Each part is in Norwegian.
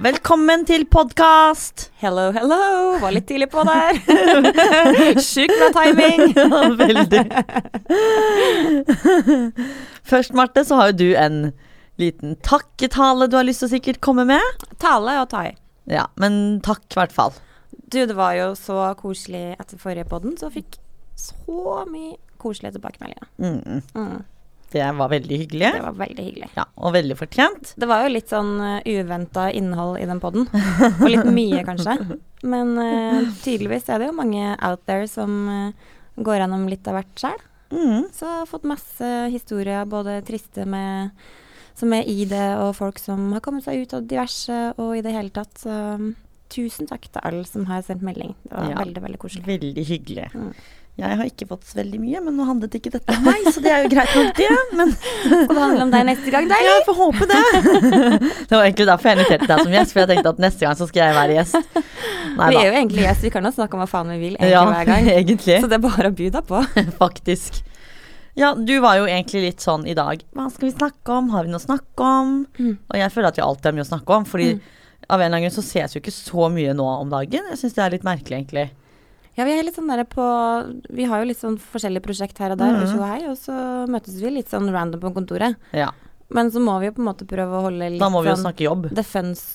Velkommen til podkast! Hello, hello. Var litt tidlig på der. Sjukt bra timing. Ja, veldig. Først, Marte, så har jo du en liten takketale du har lyst til å sikkert komme med. Tale og tai. Ja, men takk i hvert fall. Du, det var jo så koselig etter forrige podden, så fikk så mye koselige tilbakemeldinger. Mm, Mm, det var veldig hyggelig. det var veldig hyggelig. Ja, og veldig fortjent. Det var jo litt sånn uh, uventa innhold i den podden. Og litt mye, kanskje. Men uh, tydeligvis er det jo mange out there som uh, går gjennom litt av hvert sjøl. Mm. Så jeg har fått masse historier, både triste med som er i det, og folk som har kommet seg ut av diverse, og i det hele tatt. Så um, tusen takk til alle som har sendt melding. Det var Ja. veldig, veldig koselig. Veldig hyggelig. Mm. Jeg har ikke fått så veldig mye, men nå handlet ikke dette om meg, så det er jo greit nok, det. Men Skal det handle om deg neste gang, deg? jeg får håpe det. Det var egentlig derfor jeg inviterte deg som gjest, for jeg tenkte at neste gang så skal jeg være gjest. Nei Vi er jo egentlig gjest, vi kan jo snakke om hva faen vi vil egentlig Ja, hver gang. egentlig. Så det er bare å by deg på. Faktisk. Ja, du var jo egentlig litt sånn i dag Hva skal vi snakke om? Har vi noe å snakke om? Mm. Og jeg føler at vi alltid har mye å snakke om, fordi Mm. av en eller annen grunn så ses jo ikke så mye nå om dagen. Jeg syns det er litt merkelig, egentlig. Ja, vi er litt sånn der på Vi har jo litt sånn forskjellige prosjekt her og der, tjo og hei, og så møtes vi litt sånn random på kontoret. Ja. Men så må vi jo på en måte prøve å holde litt sånn Da må vi jo sånn snakke jobb. Det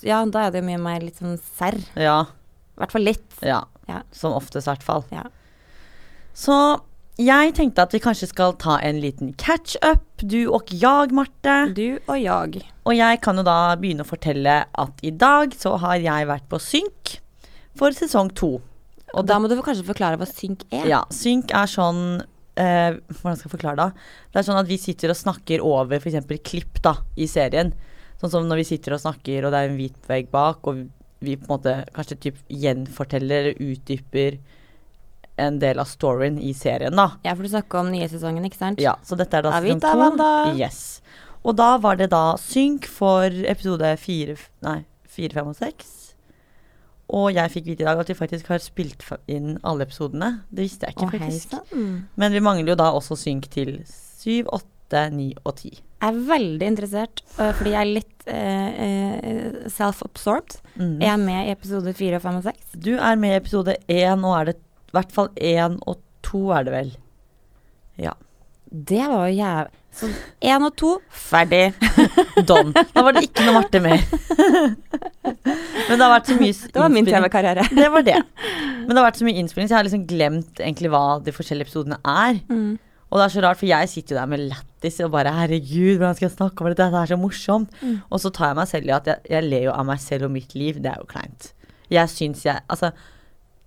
Ja, da er det jo mye mer litt sånn serr. Ja. I hvert fall litt. Ja. Ja. Som oftest, i hvert fall. Ja. Så jeg tenkte at vi kanskje skal ta en liten catch up, du og jeg, Marte. Du og jeg. Og jeg kan jo da begynne å fortelle at i dag så har jeg vært på synk for sesong to. Og da må du kanskje forklare hva synk er. Ja, synk er sånn eh, Hvordan skal jeg forklare det? Det er sånn at vi sitter og snakker over f.eks. klipp da, i serien. Sånn som når vi sitter og snakker, og det er en hvit vegg bak, og vi på en måte kanskje typ gjenforteller eller utdyper en del av storyen i serien, da. Ja, for du snakker om nye sesongen, ikke sant? Ja, så dette er da sesong to. Yes. Og da var det da synk for episode fire, nei, fire, fem og seks. Og jeg fikk vite i dag at vi faktisk har spilt inn alle episodene. Det visste jeg ikke, Å, faktisk. Men vi mangler jo da også synk til syv, åtte, ni og ti. Jeg er veldig interessert, fordi jeg er litt øh, self-absorbed. Mm. Er jeg med i episode fire, fem og seks? Du er med i episode én, og er det i hvert fall én og to, er det vel. Ja. Det var jo jævlig Så én og to, ferdig. Don. Da var det ikke noe Marte mer. Men det har vært så mye Det var min innspilling. TV-karriere. Det var det. Men det har vært så mye innspilling, så jeg har liksom glemt egentlig hva de forskjellige episodene er. Mm. Og det er så rart, for jeg sitter jo der med lættis og bare herregud, hvordan skal jeg snakke om dette, dette er så morsomt. Mm. Og så tar jeg meg selv i at jeg, jeg ler jo av meg selv og mitt liv, det er jo kleint. Jeg syns jeg Altså,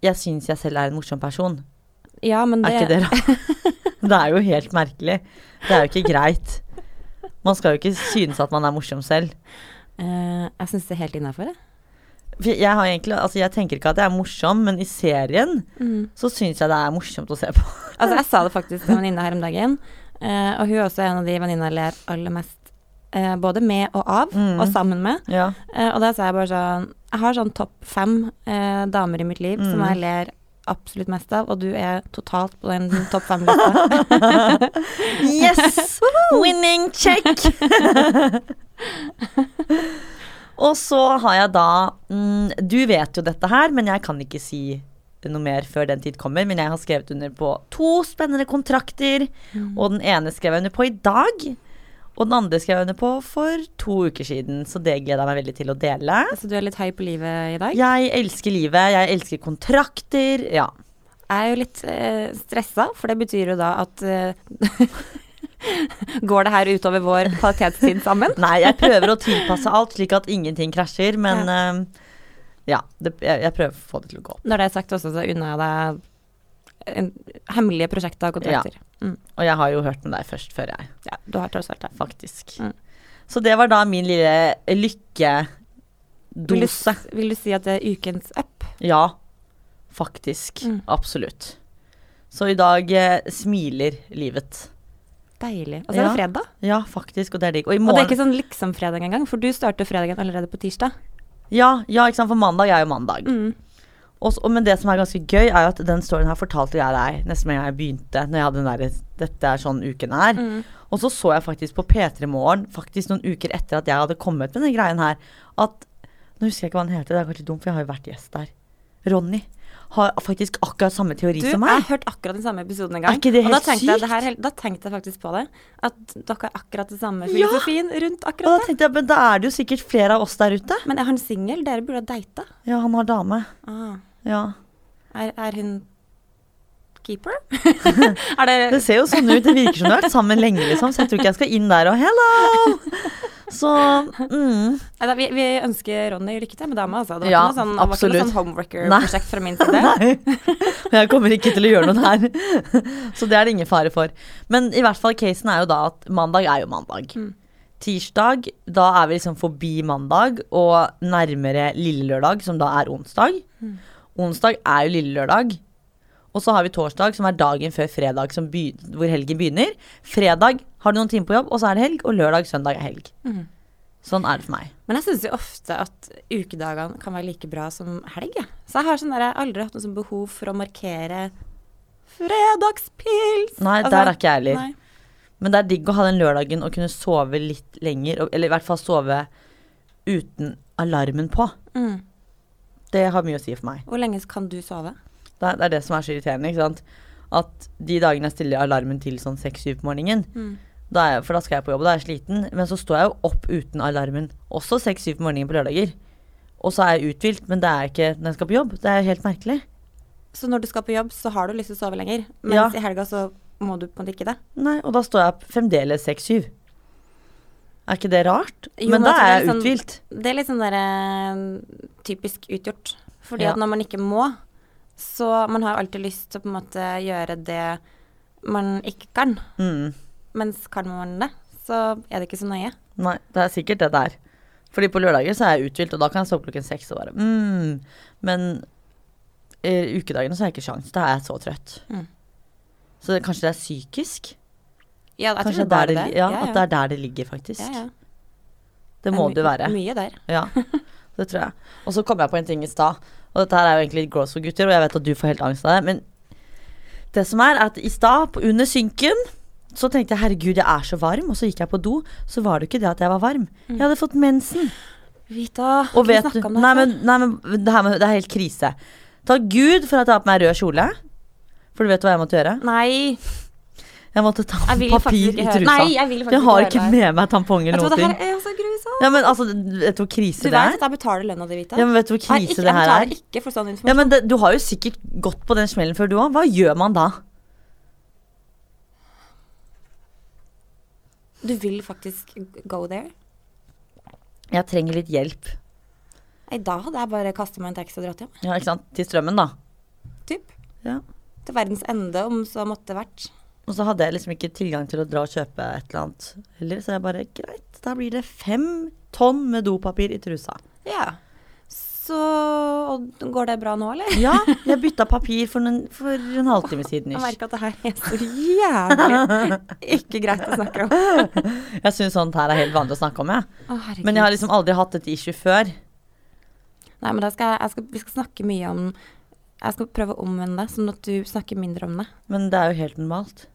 jeg syns jeg selv er en morsom person. Ja, men det Er ikke det rart? Det er jo helt merkelig. Det er jo ikke greit. Man skal jo ikke synes at man er morsom selv. Uh, Jeg syns det er helt innafor, jeg. Jeg, har egentlig, altså jeg tenker ikke at jeg er morsom, men i serien Mm. så syns jeg det er morsomt å se på. Altså, jeg sa det faktisk til en venninne her om dagen, uh, og hun er også en av de venninna jeg ler aller mest eh, både med og av, Mm. og sammen med. Ja. Eh, og da sa jeg bare sånn Jeg har sånn topp fem damer i mitt liv som Mm. jeg ler absolutt mest av, og du er totalt på den topp fem-lista. Yes! Winning check! Og så har jeg da mm, Du vet jo dette her, men jeg kan ikke si noe mer før den tid kommer. Men jeg har skrevet under på to spennende kontrakter. Og den ene skrev jeg under på i dag. Og den andre skrev jeg under på for to uker siden, så det gleder jeg meg veldig til å dele. Så du er litt høy på livet i dag? Jeg elsker livet, jeg elsker kontrakter. Ja. Jeg er jo litt eh, stressa, for det betyr jo da at eh, Går det her utover vår kvalitetstid sammen? Nei, jeg prøver å tilpasse alt slik at ingenting krasjer, men eh, ja, det, jeg, jeg prøver å få det til å gå. opp. Når det er sagt også, så unner jeg deg en, hemmelige prosjekter og kontrakter. Mm. Og jeg har jo hørt med deg først før jeg, Ja, du har tross alt det. faktisk. Mm. Så det var da min lille Vil lykkedose. vil du si at det er ukens app? Ja, faktisk. Mm. Absolutt. Så i dag eh, smiler livet. Deilig. Og så er det fredag. Ja, faktisk, og det er digg. Og i Og det er ikke sånn liksom-fredag engang, for du starter fredagen allerede på tirsdag. ja, ja, ikke sant, for mandag er jo mandag. Mm. Og, så- men det som er ganske gøy, er jo at den storyen her fortalte jeg deg nesten med en gang jeg begynte. Når jeg hadde den der, Dette er sånn uken er. Mm. Og så så jeg faktisk på P3 Morgen, faktisk noen uker etter at jeg hadde kommet med den greien her, at Nå husker jeg ikke hva han heter, det er kanskje dumt, for jeg har jo vært gjest der. Ronny. Har faktisk akkurat samme teori Du, som jeg har hørt akkurat den samme episoden en gang. Er ikke det og da helt tenkte, jeg, sykt? det her, da tenkte jeg faktisk på det. At dere har akkurat det samme Ja. filosofien rundt Og da akkurat det. tenkte jeg, men da er det jo sikkert flere av oss der ute. Men er han singel? Dere burde ha data. Ja, han har dame. Ah. Ja. Er, er hun keeper? er det Det ser jo sånn ut. Det virker som du har vært sammen lenge, liksom. Så jeg tror ikke jeg skal inn der og hello! Så mm. Neida, vi, vi ønsker Ronny lykke til med dama, altså. Det var Ja, ikke noe sånn, absolutt. sånn homeworker-prosjekt fra min side. Nei. Jeg kommer ikke til å gjøre noe der. Så det er det ingen fare for. Men i hvert fall casen er jo da at mandag er jo mandag. Mm. Tirsdag, da er vi liksom forbi mandag og nærmere lille lørdag, som da er onsdag. Mm. Onsdag er jo lille lørdag. Og så har vi torsdag, som er dagen før fredag, hvor helgen begynner. Fredag har du noen timer på jobb, og så er det helg. Og lørdag, søndag er helg. Mm. Sånn er det for meg. Men jeg syns jo ofte at ukedagene kan være like bra som helg. jeg. Så jeg har sånn der, jeg aldri hatt noe sånn behov for å markere fredagspils. Nei, Altså, der er ikke jeg heller. Men det er digg å ha den lørdagen og kunne sove litt lenger, eller i hvert fall sove uten alarmen på. Mm. Det har mye å si for meg. Hvor lenge kan du sove? Det er, det er det som er så irriterende, ikke sant. At de dagene jeg stiller alarmen til sånn seks-syv på morgenen, Mm. da er jeg, for da skal jeg på jobb, og da er jeg sliten, men så står jeg jo opp uten alarmen, også seks-syv på morgenen på lørdager. Og så er jeg uthvilt, men det er jeg ikke når jeg skal på jobb. Det er helt merkelig. Så når du skal på jobb, så har du lyst til å sove lenger, mens Ja. i helga så må du på en måte ikke det. Nei, og da står jeg fremdeles seks-syv. Er ikke det rart? Jo, men da altså, er det jeg sånn- uthvilt. Det er litt sånn der eh, typisk utgjort. Fordi Ja. at når man ikke må, så man har alltid lyst til å på en måte gjøre det man ikke kan. Mm. Mens kan man det, så er det ikke så nøye. Nei, det er sikkert det der. Fordi på lørdager så er jeg uthvilt, og da kan jeg stå opp klokken seks og bare mm. Men i ukedagene så har jeg ikke sjans. Da er jeg så trøtt. Mm. Så det, kanskje det er psykisk? Ja, jeg Kanskje tror det der er det, det. ja, ja, At det er der det ligger, faktisk. ja, ja. Det må det my- være. Mye der. Ja, det tror jeg. Og så kom jeg på en ting i stad, og dette her er jo egentlig litt gross for gutter, og jeg vet at du får helt angst av det, men det som er, er at i stad, under synken, så tenkte jeg herregud, jeg er så varm, og så gikk jeg på do, så var det jo ikke det at jeg var varm. Jeg hadde fått mensen. Vita, Og vet du om det Nei, men, nei, men det, her det er helt krise. Takk Gud for at jeg har på meg rød kjole. For du vet hva jeg måtte gjøre? Nei, Jeg måtte ta jeg papir i trusa. Nei, jeg vil jeg har ikke det med meg tampong Vet eller noe. det her er så grusomt. Ja, men altså, vet du hvor krise Du det vet er? at jeg betaler lønna di, Vita? Ja, men vet du hvor Jeg, krise ikke, det jeg her betaler er? ikke for sånn informasjon. Ja, men det, Du har jo sikkert gått på den smellen før, du òg. Hva gjør man da? Du vil faktisk go there? Jeg trenger litt hjelp. Nei, da hadde jeg bare kasta meg en taxi og dratt hjem. Ja, ikke sant? Til strømmen, da. Typ. Ja. Til verdens ende, om så måtte vært. Og så hadde jeg liksom ikke tilgang til å dra og kjøpe et eller annet heller, så jeg bare greit, da blir det fem tonn med dopapir i trusa. Ja. Så og Går det bra nå, eller? Ja, jeg bytta papir for en, for en halvtime siden. Jeg merker at det her er så jævlig ikke greit å snakke om. Jeg syns sånt her er helt vanlig å snakke om, jeg. Å. Men jeg har liksom aldri hatt et issue før. Nei, men da skal jeg, jeg skal, vi skal snakke mye om Jeg skal prøve å omvende det, sånn at du snakker mindre om det. Men det er jo helt normalt.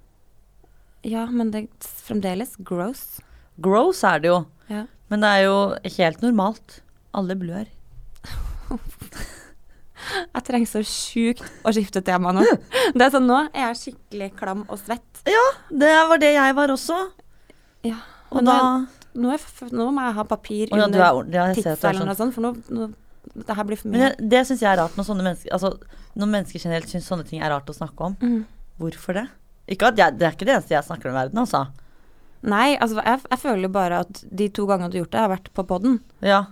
Ja, men det er fremdeles gross. Gross er det jo. Ja. Men det er jo helt normalt. Alle blør. Jeg trenger så sjukt å skifte tema nå. Det er sånn, Nå er jeg skikkelig klam og svett. Ja, Det var det jeg var også. Ja, Og da Nå, er, nå må jeg ha papir ja, er under. Ja, jeg ser at du er tidsfeilen sånn. sånn, for nå, nå Det her blir for mye. Men det syns jeg er rart når sånne mennesker Altså, når mennesker generelt syns sånne ting er rart å snakke om. Mm. Hvorfor det? Ikke at jeg, det er ikke det eneste jeg snakker om i verden, altså. Nei, altså jeg, jeg føler jo bare at de to gangene du har gjort det, har vært på poden. Ja,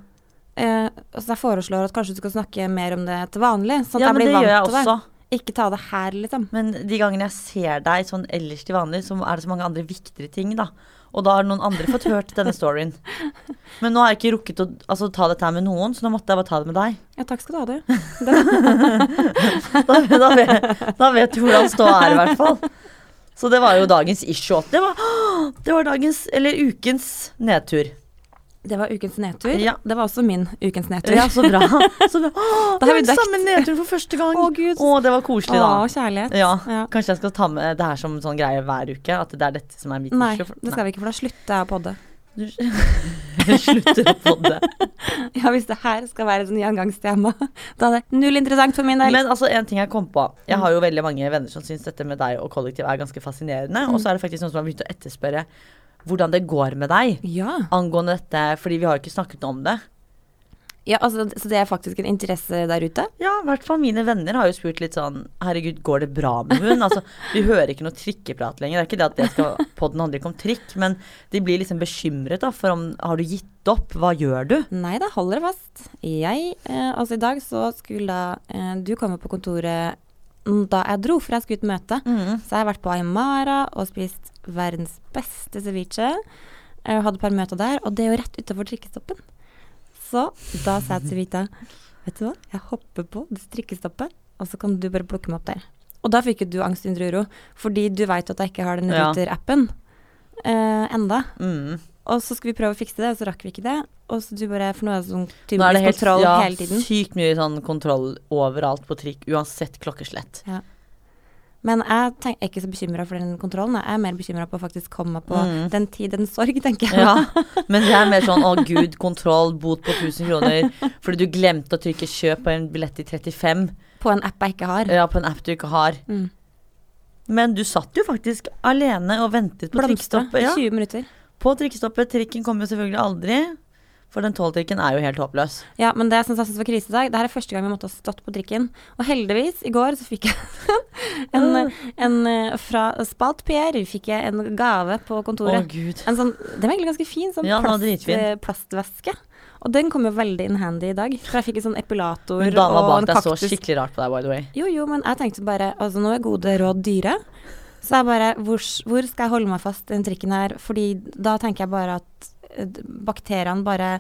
Eh, så jeg foreslår at kanskje du skal snakke mer om det til vanlig. Sånn at ja jeg blir det vant til det. også. Ikke ta det her, liksom. Men de gangene jeg ser deg sånn ellers til vanlig, så er det så mange andre viktigere ting, da. Og da har noen andre fått hørt denne storyen. Men nå har jeg ikke rukket å altså, ta dette her med noen, så nå måtte jeg bare ta det med deg. Ja, takk skal du ha, du. Da, da, vet, da vet du hvordan ståa er, i hvert fall. Så det var jo dagens issue. Det var, det var dagens, eller ukens nedtur. Det var ukens nedtur. Ja. Det var også min ukens nedtur. Ja, så bra. Så bra. Åh, Da har vi det dekt. samme nedtur for første gang. Å, Gud. Å, det var koselig, da. Å, kjærlighet. Ja, Ja. Kanskje jeg skal ta med det her som sånn greie hver uke? At det er dette som er mitt Nei, for- det skal vi ikke, for da slutter jeg å podde. Du slutter å podde. Ja, hvis det her skal være et sånn gjengangstema, da er det null interessant for min del. Men altså, en ting jeg kom på. Jeg har jo veldig mange venner som syns dette med deg og kollektiv er ganske fascinerende. Og så er det faktisk noen som har begynt å etterspørre hvordan det går med deg ja. angående dette, fordi vi har jo ikke snakket om det. Ja, altså, så det er faktisk en interesse der ute? Ja, i hvert fall mine venner har jo spurt litt sånn Herregud, går det bra med hun? Altså, vi hører ikke noe trikkeprat lenger. Det er ikke det at det skal Podden handler ikke om trikk, men de blir liksom bekymret da, for om Har du gitt opp? Hva gjør du? Nei da, holder det fast. Jeg, eh, altså i dag så skulle da eh, du komme på kontoret mm, da jeg dro, for jeg skulle ut møte. Mm. Så jeg har vært på Aymara og spist verdens beste ceviche. Jeg hadde et par møter der, og det er jo rett utenfor trikkestoppen. Så da sa jeg til Vita Vet du hva, jeg hopper på det trikkestoppet, og så kan du bare plukke meg opp der. Og da fikk jo du angst under uro, fordi du veit at jeg ikke har den Ruter-appen eh, enda. Mm. Og så skulle vi prøve å fikse det, og så rakk vi ikke det. Og så du bare, For nå er det sånn tydeligvis kontroll ja, hele tiden. sykt mye sånn kontroll overalt på trikk, uansett klokkeslett. Men jeg tenk, er ikke så bekymra for den kontrollen. Jeg er mer bekymra på å faktisk komme på Mm. den tid, den sorg, tenker jeg. Ja, men det er mer sånn å gud, kontroll, bot på 1000 kroner fordi du glemte å trykke kjøp på en billett i 35. På en app jeg ikke har. Ja, på en app du ikke har. Mm. Men du satt jo faktisk alene og ventet på Blomstra trikkestoppet. Ja, 20 minutter. på trikkestoppet. Trikken kommer jo selvfølgelig aldri. For den tolvtrikken er jo helt håpløs. Ja, men det jeg syntes var krise i dag, det her er første gang vi måtte ha stått på trikken. Og heldigvis, i går så fikk jeg en, en, eh, fra Spalt PR fikk jeg en gave på Å kontoret. gud. En sånn, den var egentlig ganske fin, sånn Ja, plast, eh, plastveske. Og den kom jo veldig in handy i dag, for jeg fikk en sånn epilator men dama og bak deg så skikkelig rart på deg, by the way. Jo, jo, men jeg tenkte bare Altså, nå er gode råd dyre. Så jeg bare hvor, hvor skal jeg holde meg fast i den trikken her? Fordi da tenker jeg bare at bakteriene bare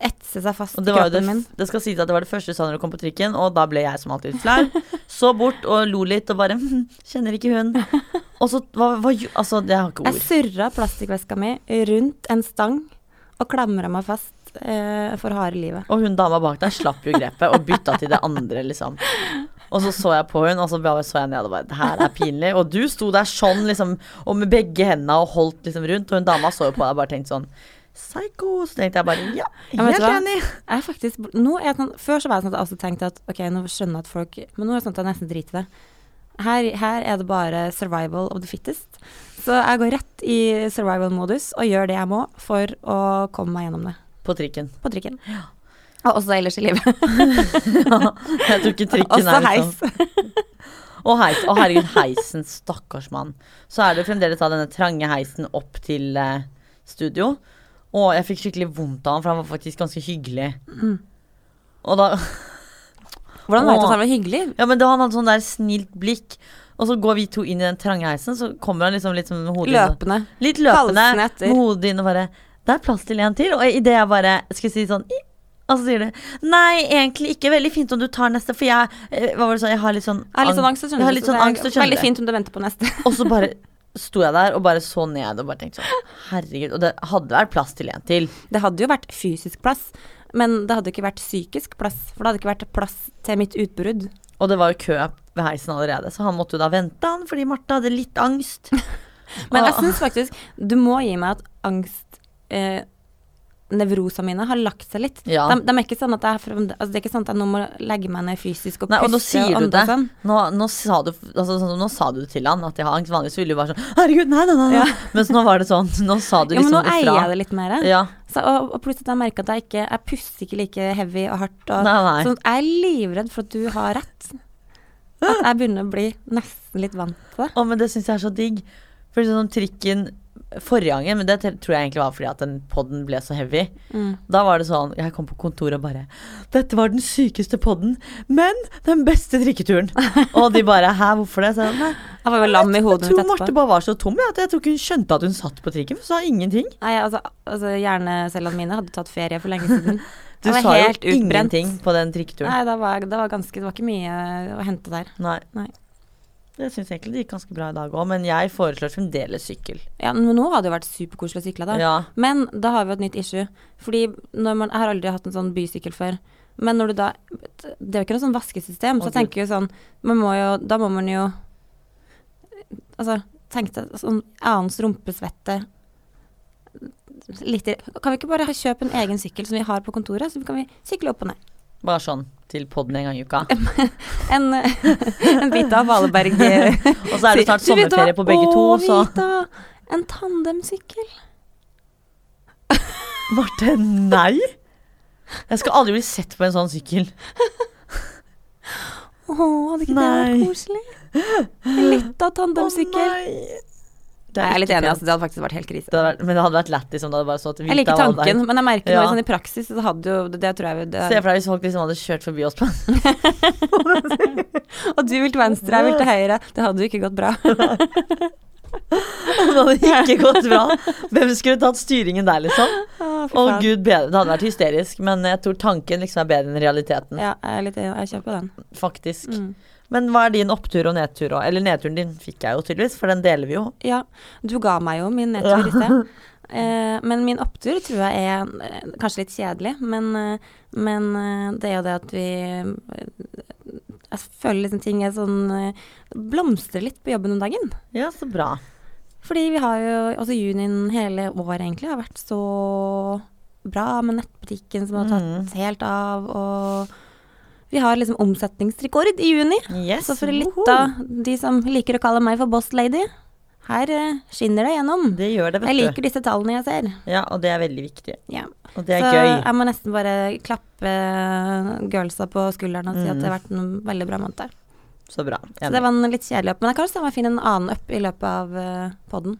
etser seg fast i det, det, kroppen min. det skal sies at det var det første du sa når du kom på trikken, og da ble jeg som alltid flau. Så bort og lo litt og bare hm, Kjenner ikke hun. Og så hva, hva Altså, jeg har ikke Jeg surra plastikkveska mi rundt en stang og klamra meg fast eh, for harde livet. Og hun dama bak deg slapp jo grepet og bytta til det andre, liksom. Og så så jeg på hun, og så så jeg ned og bare Det her er pinlig. Og du sto der sånn, liksom, og med begge hendene og holdt liksom rundt, og hun dama så jo på deg og bare tenkte sånn Psycho. Så tenkte jeg bare ja, Ja, helt enig. Jeg faktisk, nå er jeg sånn, før så var jeg sånn at jeg også tenkte at ok, nå skjønner jeg at folk Men nå er det sånn at jeg nesten driter i det. Her, her er det bare survival of the fittest. Så jeg går rett i survival-modus og gjør det jeg må for å komme meg gjennom det. På trikken. På trikken. Og også ellers i livet. Jeg tror ikke trikken Også er heis. liksom Og heis. Å herregud, heisen. Stakkars mann. Så er det fremdeles da denne trange heisen opp til eh, studio. Og jeg fikk skikkelig vondt av han, for han var faktisk ganske hyggelig. Mm. Og da Hvordan veit du at han var hyggelig? Ja, men da han hadde sånn der snilt blikk. Og så går vi to inn i den trange heisen, så kommer han liksom litt sånn med hodet inn Løpende. Litt løpende med hodet inn og bare Det er plass til en til. Og idet jeg bare skal si sånn Og så sier du Nei, egentlig ikke. Veldig fint om du tar neste, for jeg eh, Hva var det så. Jeg har litt sånn Jeg har litt sånn angst, Jeg har litt sånn angst, og Veldig fint om du venter på neste. Og så bare sto jeg der og bare så ned og bare tenkte sånn Herregud. Og det hadde vært plass til en til. Det hadde jo vært fysisk plass, men det hadde ikke vært psykisk plass. For det hadde ikke vært plass til mitt utbrudd. Og det var jo kø ved heisen allerede, så han måtte jo da vente, han, fordi Marte hadde litt angst. Men jeg syns faktisk du må gi meg at angst eh, Nevrosene mine har lagt seg litt. Ja. De, de er ikke sånn at jeg, altså det er ikke sånn at jeg nå må legge meg ned fysisk og Nei, og nå sier du det. sånn. Nå, nå, sa du, altså, sånn, nå sa du til han at jeg har angst. Vanligvis ville du bare sånn Herregud, nei, nei, nei. Ja. Mens nå var det sånn. Nå sa du Ja, men liksom nå eier jeg det litt mer. Ja. Så, og, og plutselig har jeg merka at jeg ikke Jeg puster ikke like heavy og hardt. Og, Nei, nei. Sånn, jeg er livredd for at du har rett. At jeg begynner å bli nesten litt vant til det. Å, men det syns jeg er så digg. For sånn trikken forrige gangen, men det tror jeg egentlig var fordi at den podden ble så heavy. Mm. Da var det sånn Jeg kom på kontoret og bare Dette var den sykeste podden, men den beste trikketuren. og de bare Hæ, hvorfor det? Så jeg, nei, Jeg var jo lam i hodet jeg tror Marte bare var så tom ja, at jeg tror ikke hun skjønte at hun satt på trikken. For hun sa ingenting. Nei, altså, altså hjernecellene mine hadde tatt ferie for lenge siden. Du Jeg var sa jo utbrent. ingenting på den trikketuren. Nei, det var, det var ganske Det var ikke mye å hente der. Nei. Nei. Det syns jeg egentlig det gikk ganske bra i dag òg, men jeg foreslår fremdeles sykkel. Ja, men nå hadde det jo vært superkoselig å sykle, da. Ja. Men da har vi jo et nytt issue. Fordi når man, Jeg har aldri hatt en sånn bysykkel før. Men når du da Det er jo ikke noe sånn vaskesystem, så jeg tenker jo sånn man må jo, Da må man jo Altså, tenk deg sånn annens rumpesvette litt Kan vi ikke bare kjøpe en egen sykkel som vi har på kontoret, så kan vi sykle opp og ned? Bare sånn til podden en gang i uka. En, en bit av Valeberg Og så er det snart sommerferie på begge to, så Vita, en tandemsykkel. Marte, nei! Jeg skal aldri bli sett på en sånn sykkel. Å, hadde ikke det vært koselig? En lita tandemsykkel. Å, nei. Det jeg er litt enig, altså. Det hadde faktisk vært helt krise. Det vært, men det hadde vært lættis om det hadde bare stått Jeg liker tanken, men jeg merker Ja. noe sånn i praksis, så hadde jo det, det tror jeg det, Se for deg hvis folk liksom hadde kjørt forbi oss på en Og du vil til venstre, jeg vil til høyre. Det hadde jo ikke gått bra. Det hadde ikke gått bra. Hvem skulle tatt styringen der, liksom? Å, oh, gud bedre. Det hadde vært hysterisk, men jeg tror tanken liksom er bedre enn realiteten. Ja, jeg er litt. Jeg kjøper den. Faktisk. Mm. Men hva er din opptur og nedtur òg? Eller nedturen din fikk jeg jo tydeligvis, for den deler vi jo. Ja, du ga meg jo min nedtur i sted. Eh, men min opptur tror jeg er eh, kanskje litt kjedelig, men, eh, men det er jo det at vi Jeg føler liksom ting er sånn Blomstrer litt på jobben om dagen. Ja, så bra. Fordi vi har jo Altså junien hele året egentlig har vært så bra med nettbutikken som har tatt Mm. helt av, og vi har liksom omsetningsrekord i juni. Yes. Så for litt av de som liker å kalle meg for boss lady, her eh, skinner det gjennom. Det gjør det, vet Jeg liker disse tallene jeg ser. Ja, og det er veldig viktig. Ja. Og det er Så gøy. jeg må nesten bare klappe girlsa på skulderen og si at det har vært en veldig bra måned. Så bra. Så det var en litt kjedelig opp. Men jeg kan også finne en annen up i løpet av uh, poden.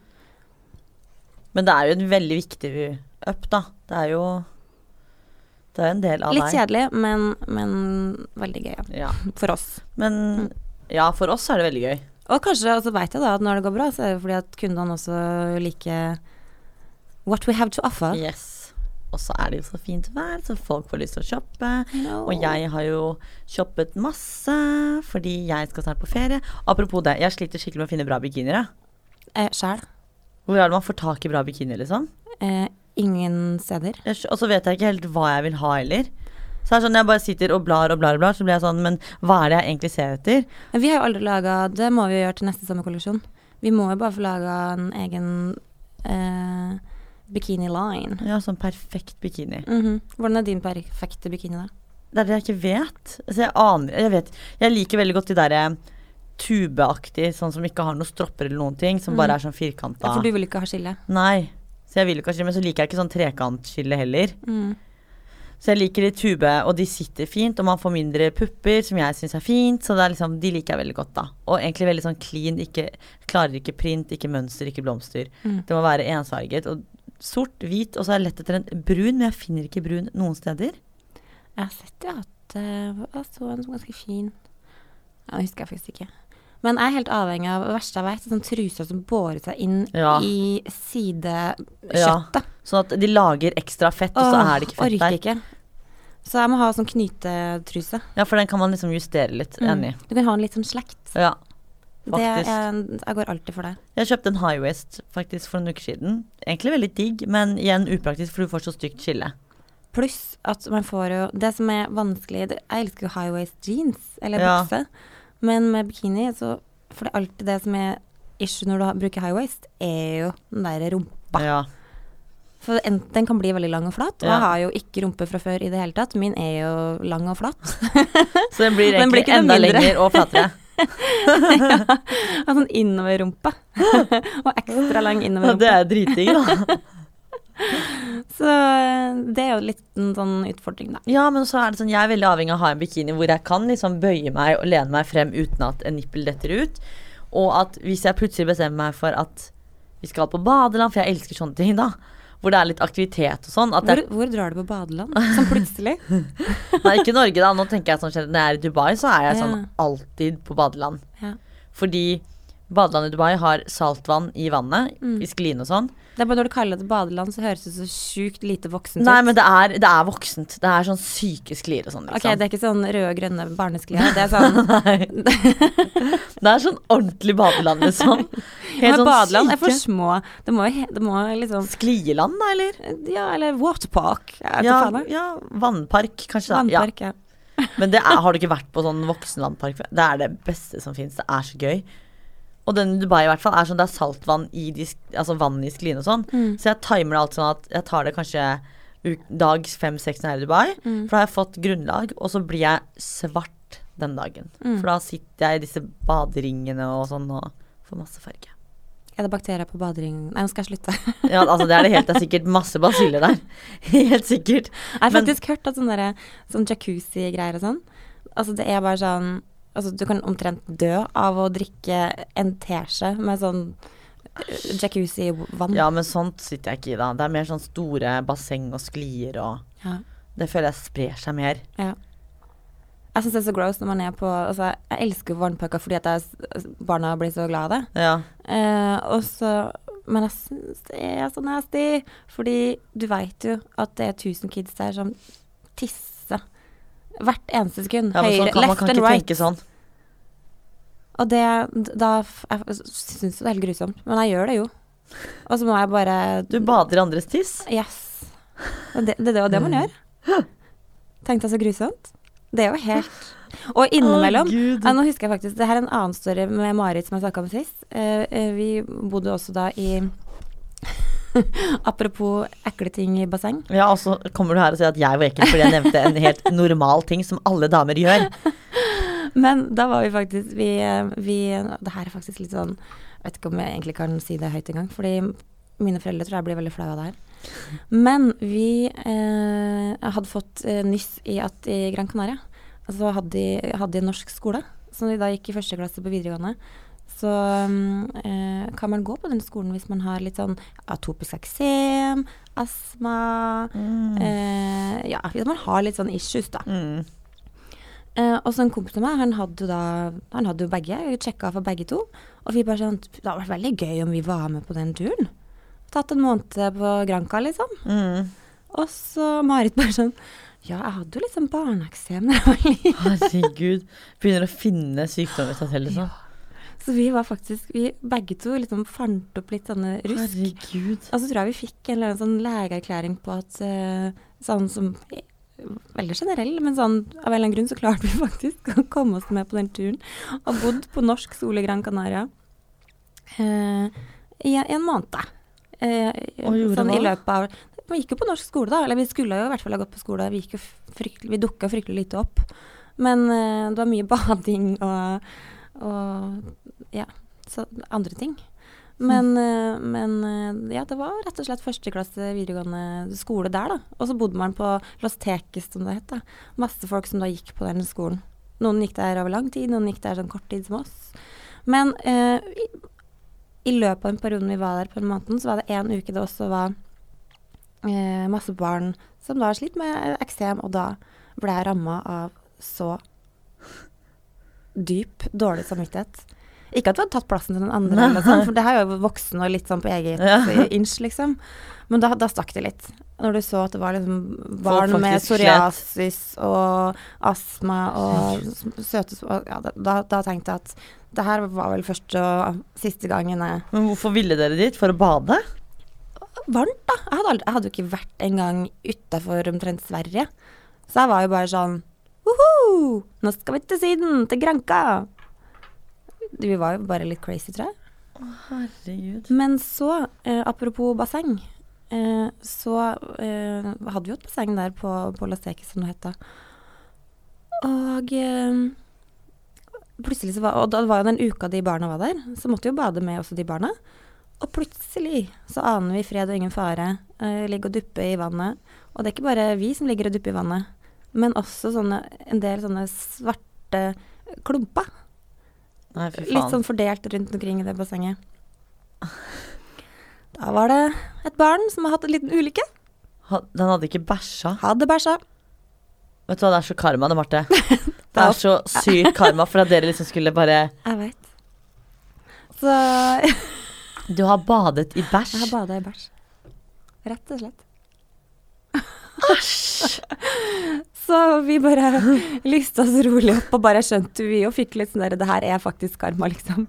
Men det er jo en veldig viktig up, da. Det er jo Det er en del av Litt deg. kjedelig, men, men veldig gøy, ja. Ja. For oss. Men ja, for oss er det veldig gøy. Og kanskje så veit jeg da at når det går bra, så er det fordi at kundene også liker what we have to offer. Yes. Og så er det jo så fint vær, så folk får lyst til å shoppe. No. Og jeg har jo shoppet masse fordi jeg skal snart på ferie. Apropos det, jeg sliter skikkelig med å finne bra bikinier. Eh, Sjæl. Hvor er det man får tak i bra bikinier, liksom? Eh, ingen steder. Og så vet jeg ikke helt hva jeg vil ha heller. Så det er sånn, jeg bare sitter og blar og blar og blar, så blir jeg sånn, men hva er det jeg egentlig ser etter? Men vi har jo aldri laga Det må vi jo gjøre til neste sommerkolleksjon. Vi må jo bare få laga en egen eh, bikini line. Ja, sånn perfekt bikini. Mhm. Hvordan er din perfekte bikini, da? Det er det jeg ikke vet. Altså, jeg aner Jeg vet Jeg liker veldig godt de derre tubeaktig, sånn som ikke har noen stropper eller noen ting, som bare er sånn firkanta. Ja, for du vil ikke ha skille. Nei. Så jeg vil ikke ha skille, men så liker jeg ikke sånn trekantskille heller. Mm. Så jeg liker de tube, og de sitter fint, og man får mindre pupper, som jeg syns er fint. Så det er liksom, de liker jeg veldig godt, da. Og egentlig veldig sånn clean. Ikke, klarer ikke print, ikke mønster, ikke blomster. Mm. Det må være ensfarget. Og sort, hvit, og så er jeg lett etter en brun, men jeg finner ikke brun noen steder. Jeg har sett det at Det jeg så en som ganske fin Jeg husker jeg faktisk ikke. Men jeg er helt avhengig av det verste jeg vet, sånn truser som bårer seg inn Ja. i sidekjøttet. Sånn at de lager ekstra fett, og så er det ikke fett orker der. ikke. Så jeg må ha sånn knytetruse. Ja, for den kan man liksom justere litt. Mm. Enig. Du kan ha den litt sånn slekt. Ja. Det Faktisk. er, jeg går alltid for det. Jeg kjøpte en high waist faktisk for en uke siden. Egentlig veldig digg, men igjen upraktisk, for du får så stygt skille. Pluss at man får jo Det som er vanskelig Jeg elsker jo high waist jeans, eller Ja. Men med bikini, så For det er alltid det som er issue når du bruker high waist, er jo den der rumpa. Ja. For en, den kan bli veldig lang og flat. Og Ja. jeg har jo ikke rumpe fra før i det hele tatt. Min er jo lang og flat. Så den blir Den blir egentlig ikke enda lenger og flatere. ja. sånn innoverrumpe. og ekstra lang Ja, det er driting, da. Så eh, det er jo litt en sånn utfordring, da. Ja, men så er det sånn, jeg er veldig avhengig av å ha en bikini hvor jeg kan liksom bøye meg og lene meg frem uten at en nippel detter ut. Og at hvis jeg plutselig bestemmer meg for at vi skal på badeland, for jeg elsker sånne ting, da. Hvor det er litt aktivitet og sånn. Hvor, hvor drar du på badeland? Sånn plutselig? nei, ikke Norge, da. Nå tenker jeg sånn Når jeg er i Dubai, så er jeg sånn alltid på badeland. Ja. Fordi badeland i Dubai har saltvann i vannet, Mm. i skliene og sånn. Det er bare når du kaller det badeland, så høres det så sjukt lite voksent ut. Nei, men det er, det er voksent. Det er sånn syke sklier og sånn. Ok, Liksom. det er ikke sånn røde og grønne barnesklier. Det er sånn det er sånn ordentlig badeland, liksom. Helt Men sånn badeland er for små. Det må, det må liksom Sklieland, da, eller? Ja, eller waterpark. Ja, ja, vannpark, kanskje. da ja. Vannpark, ja. Men det er, har du ikke vært på sånn voksenvannpark? Det er det beste som fins. Det er så gøy. Og den i Dubai i hvert fall er sånn det er saltvann i de, altså vann i skline og sånn. Mm. Så jeg timer det alt sånn at jeg tar det kanskje dag fem-seks når jeg er i Dubai. Mm. For da har jeg fått grunnlag, og så blir jeg svart den dagen. Mm. For da sitter jeg i disse baderingene og sånn og får masse farge. Er det bakterier på baderingen? Nei, nå skal jeg slutte. Ja, altså det er det helt. Det er sikkert masse basiller der. Helt sikkert. Jeg har Men- faktisk hørt at sånne, der- sånn jacuzzi-greier og sånn Altså det er bare sånn Altså du kan omtrent dø av å drikke en teskje med sånn eh, jacuzzi-vann. Ja, men sånt sitter jeg ikke i, da. Det er mer sånn store basseng og sklier og Ja. Det føler jeg sprer seg mer. Ja. Jeg syns det er så gross når man er på Altså, jeg elsker jo fordi at jeg, barna blir så glad av det. Ja. Eh, og så Men jeg syns det er så nasty. Fordi du veit jo at det er 1000 kids der som tisser hvert eneste sekund. ja sånn Høyre, kan man left kan and ikke right. sånn. Og det Da Jeg syns det er helt grusomt. Men jeg gjør det jo. Og så må jeg bare Du bader i andres tiss. Yes. Det, det er jo det man gjør. Tenkte jeg så grusomt. Det er jo helt Og innimellom oh, ja, Nå husker jeg faktisk Det her er en annen story med Marit som jeg snakka om sist. Uh, uh, vi bodde også da i Apropos ekle ting i basseng. Ja, og så kommer du her og sier at jeg var ekkel fordi jeg nevnte en helt normal ting som alle damer gjør. Men da var vi faktisk Vi, vi Det her er faktisk litt sånn Jeg vet ikke om jeg egentlig kan si det høyt engang, fordi mine foreldre tror jeg blir veldig flaue av det her. Men vi eh, hadde fått eh, nyss i at i Gran Canaria så hadde de, hadde de en norsk skole, så de da gikk i første klasse på videregående. Så mm, eh, kan man gå på den skolen hvis man har litt sånn atopisk eksem, astma eh, Ja, hvis man har litt sånn issues, da. Mm. Eh, og så en kompis av meg, han hadde jo da Han hadde jo begge, sjekka for begge to. Og vi bare sånn Det hadde vært veldig gøy om vi var med på den turen. Tatt en måned på Granca, liksom. Mm. Og så Marit bare sånn Ja, jeg hadde jo litt sånn barneeksem da jeg var liten. Herregud. Begynner å finne sykdommer i seg selv, liksom. Så vi var faktisk Vi begge to liksom fant opp litt sånne rusk. Herregud. Og så tror jeg vi fikk en eller annen sånn legeerklæring på at uh, sånn som Veldig generell, men sånn av en eller annen grunn så klarte vi faktisk å komme oss med på den turen. Og bodd på norsk skole i Gran Canaria uh, i, en måned. Uh, Og gjorde sånn i løpet av Vi gikk jo på norsk skole, da. Eller vi skulle jo i hvert fall ha gått på skole. Vi, gikk fryktelig, vi dukka fryktelig lite opp. Men eh, det var mye bading og, og ja, så andre ting. Men, mm. men eh, ja, det var rett og slett førsteklasse videregående skole der, da. Og så bodde man på Los Teques, som det het. da. Masse folk som da gikk på den skolen. Noen gikk der over lang tid, noen gikk der sånn kort tid som oss. Men eh, i, i løpet av den perioden vi var der på den måneden, så var det en uke det også var eh, masse barn som da har slitt med eksem, og da ble jeg ramma av så dyp dårlig samvittighet. Ikke at du hadde tatt plassen til den andre, sånt, for det her er jo voksen og litt sånn på eget Ja. inch, liksom. Men da, da stakk det litt. Når du så at det var liksom barn med psoriasis slett. og astma og søte ja, da, da, tenkte jeg at det her var vel første og siste gangen jeg Men hvorfor ville dere dit? For å bade? varmt, da. Jeg hadde, aldri, jeg hadde jo ikke vært engang utafor omtrent Sverige. Så jeg var jo bare sånn Woho! Nå skal vi til Syden, til Granca. Vi var jo bare litt crazy, tror jeg. Å, Herregud. Men så, eh, apropos basseng, eh, så eh, hadde vi jo et basseng der på, på Las Teques, som det het da. Og eh, plutselig så var Og da var jo den uka de barna var der, så måtte jo bade med også de barna. Og plutselig så aner vi fred og ingen fare. Eh, ligge og duppe i vannet. Og det er ikke bare vi som ligger og dupper i vannet, men også sånne, en del sånne svarte klumper. Nei, Litt sånn fordelt rundt omkring i det bassenget. Da var det et barn som har hatt en liten ulykke. Ha- Den hadde ikke bæsja. Hadde bæsja. Vet du hva, det er så karma det, Marte. Det er så sykt karma for at dere liksom skulle bare Jeg veit. Så Du har badet i bæsj? jeg har bada i bæsj. Rett og slett. Æsj! Så vi bare lyste oss rolig opp og bare skjønte vi og fikk litt sånn der Det her er faktisk karma, liksom.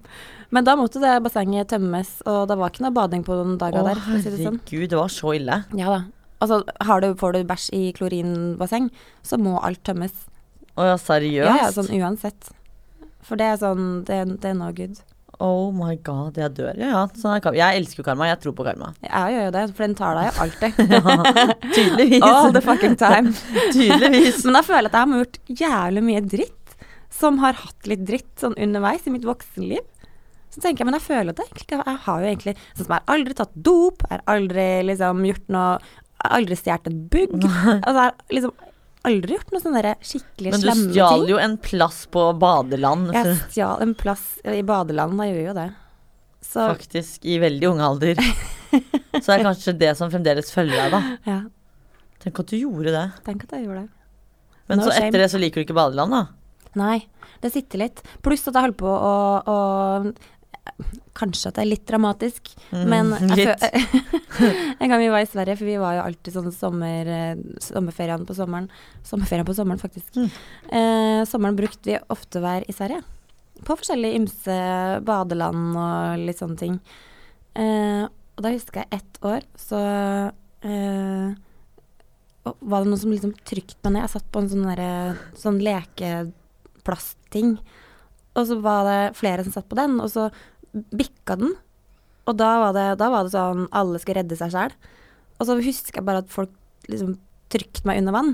Men da måtte det bassenget tømmes, og det var ikke noe bading på noen dager der. Å si det sånn. herregud, det var så ille. Ja da. Altså, har du, får du bæsj i klorinbasseng, så må alt tømmes. Å ja, seriøst? Ja, ja, sånn uansett. For det er sånn Det, det er no good. Oh my god, jeg dør. Ja, ja. Sånn. Jeg elsker jo karma. Jeg tror på karma. Jeg gjør jo det, for den tar deg jo alltid. Tydeligvis. All the fucking time. Tydeligvis. Men jeg føler at jeg har gjort jævlig mye dritt, som har hatt litt dritt sånn underveis i mitt voksenliv. Så tenker jeg, men jeg føler det egentlig ikke. Jeg har jo egentlig Sånn som jeg har aldri tatt dop, jeg har aldri liksom gjort noe Jeg har aldri stjålet et bugg. Altså, jeg har liksom aldri gjort noe sånne slemme ting. Men du stjal jo en plass på badeland, Jeg stjal en plass i badeland, jeg gjør jo det. Så faktisk, i veldig ung alder. Så det er kanskje det som fremdeles følger deg, da. ja, Tenk at du gjorde det. tenk at jeg gjorde det. Men No så shame. etter det så liker du ikke badeland, da? Nei, det sitter litt. Pluss at jeg holder på å, å Kanskje at det er litt dramatisk, Mm, men jeg En gang vi var i Sverige, for vi var jo alltid sånn sommer, eh, sommerferien på sommeren. Sommerferien på sommeren, faktisk. Mm. Eh, sommeren brukte vi ofte hver i Sverige. På forskjellige ymse badeland og litt sånne ting. Eh, og da husker jeg ett år, så eh, var det noen som liksom trykte meg ned. Jeg satt på en sånn, derre- sånn lekeplastting. Og så var det flere som satt på den, og så bikka den. Og da var det, da var det sånn alle skal redde seg sjæl. Og så husker jeg bare at folk liksom trykte meg under vann.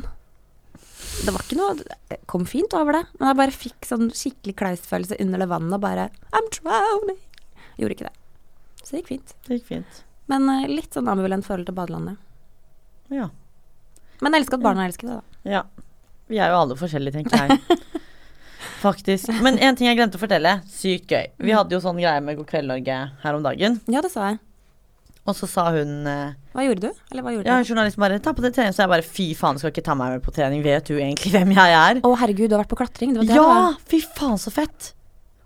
Det var ikke noe Det kom fint over det, men jeg bare fikk sånn skikkelig klausfølelse under det vannet og bare I'm drowning. Gjorde ikke det. Så det gikk fint. Det gikk fint. Men uh, litt sånn ambulant forhold til badelandet. Ja. Men jeg elsker at barna elsker det, da. ja. Vi er jo alle forskjellige, tenker jeg. Faktisk. Men en ting jeg glemte å fortelle. Sykt gøy. Vi hadde jo sånn greie med God kveld, Norge her om dagen. Ja, det sa jeg. Og så sa hun eh, Hva gjorde du? Eller hva gjorde Ja, journalisten bare 'ta på deg trening', så jeg bare 'fy faen, skal ikke ta meg med på trening', vet du egentlig hvem jeg er? Å herregud, du har vært på klatring? Det var det Ja! Fy faen, så fett!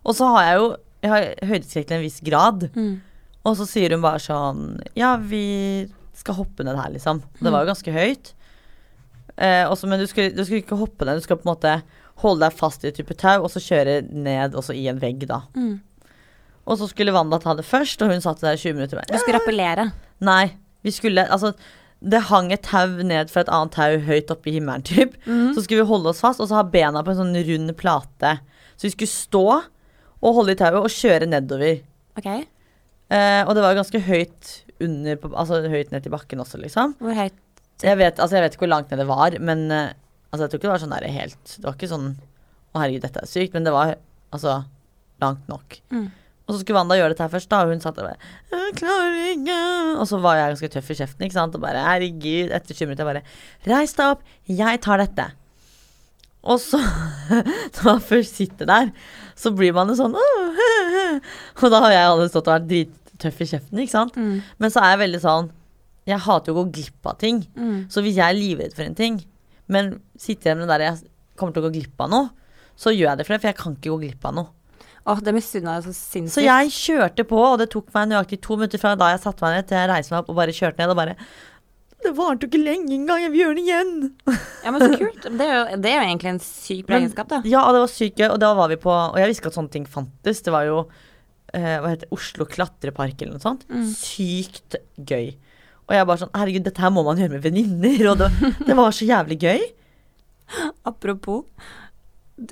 Og så har jeg jo Jeg har høydeskrekk til en viss grad. Mm. Og så sier hun bare sånn Ja, vi skal hoppe ned her, liksom. Det var jo ganske høyt. Eh, også, men du skulle, du skal ikke hoppe ned, du skal på en måte holde deg fast i et type tau, og så kjøre ned også i en vegg, da. Mm. Og så skulle Wanda ta det først, og hun satt der i 20 minutter. Du skulle rappellere. Nei, vi skulle Altså, det hang et tau ned fra et annet tau høyt oppe i himmelen, typ. Mm. Så skulle vi holde oss fast, og så ha bena på en sånn rund plate. Så vi skulle stå og holde i tauet og kjøre nedover. Ok. Eh, og det var ganske høyt under Altså høyt ned til bakken også, liksom. Hvor høyt? Jeg vet, altså, jeg vet ikke hvor langt ned det var, men eh, altså, jeg tror ikke det var sånn der helt Det var ikke sånn Å, herregud, dette er sykt, men det var altså langt nok. Mm. Og så skulle Wanda gjøre dette her først, da, og hun satt der bare Jeg klarer ikke Og så var jeg ganske tøff i kjeften, ikke sant, og bare herregud, etter 20 minutter bare Reis deg opp, jeg tar dette. Og så, når man først sitter der, så blir man jo sånn «Åh, hø, hø». Og da har jeg allerede stått og vært drittøff i kjeften, ikke sant. Mm. Men så er jeg veldig sånn Jeg hater jo å gå glipp av ting. Mm. Så hvis jeg er livredd for en ting, men sitter jeg med det der jeg kommer til å gå glipp av noe, så gjør jeg det for det, for jeg kan ikke gå glipp av noe. Åh, det misunner jeg så sinnssykt. Så jeg kjørte på, og det tok meg nøyaktig to minutter fra da jeg satte meg ned til jeg reiste meg opp og bare kjørte ned, og bare Det varte jo ikke lenge engang, jeg vil gjøre det igjen. Ja, men så kult. Det er jo, det er jo egentlig en syk bra egenskap, da. Ja, og det var sykt gøy, og da var vi på Og jeg visste ikke at sånne ting fantes. Det var jo eh, hva heter Oslo klatrepark eller noe sånt. Mm. Sykt gøy. Og jeg bare sånn Herregud, dette her må man gjøre med venninner. Og det, det var så jævlig gøy. Apropos.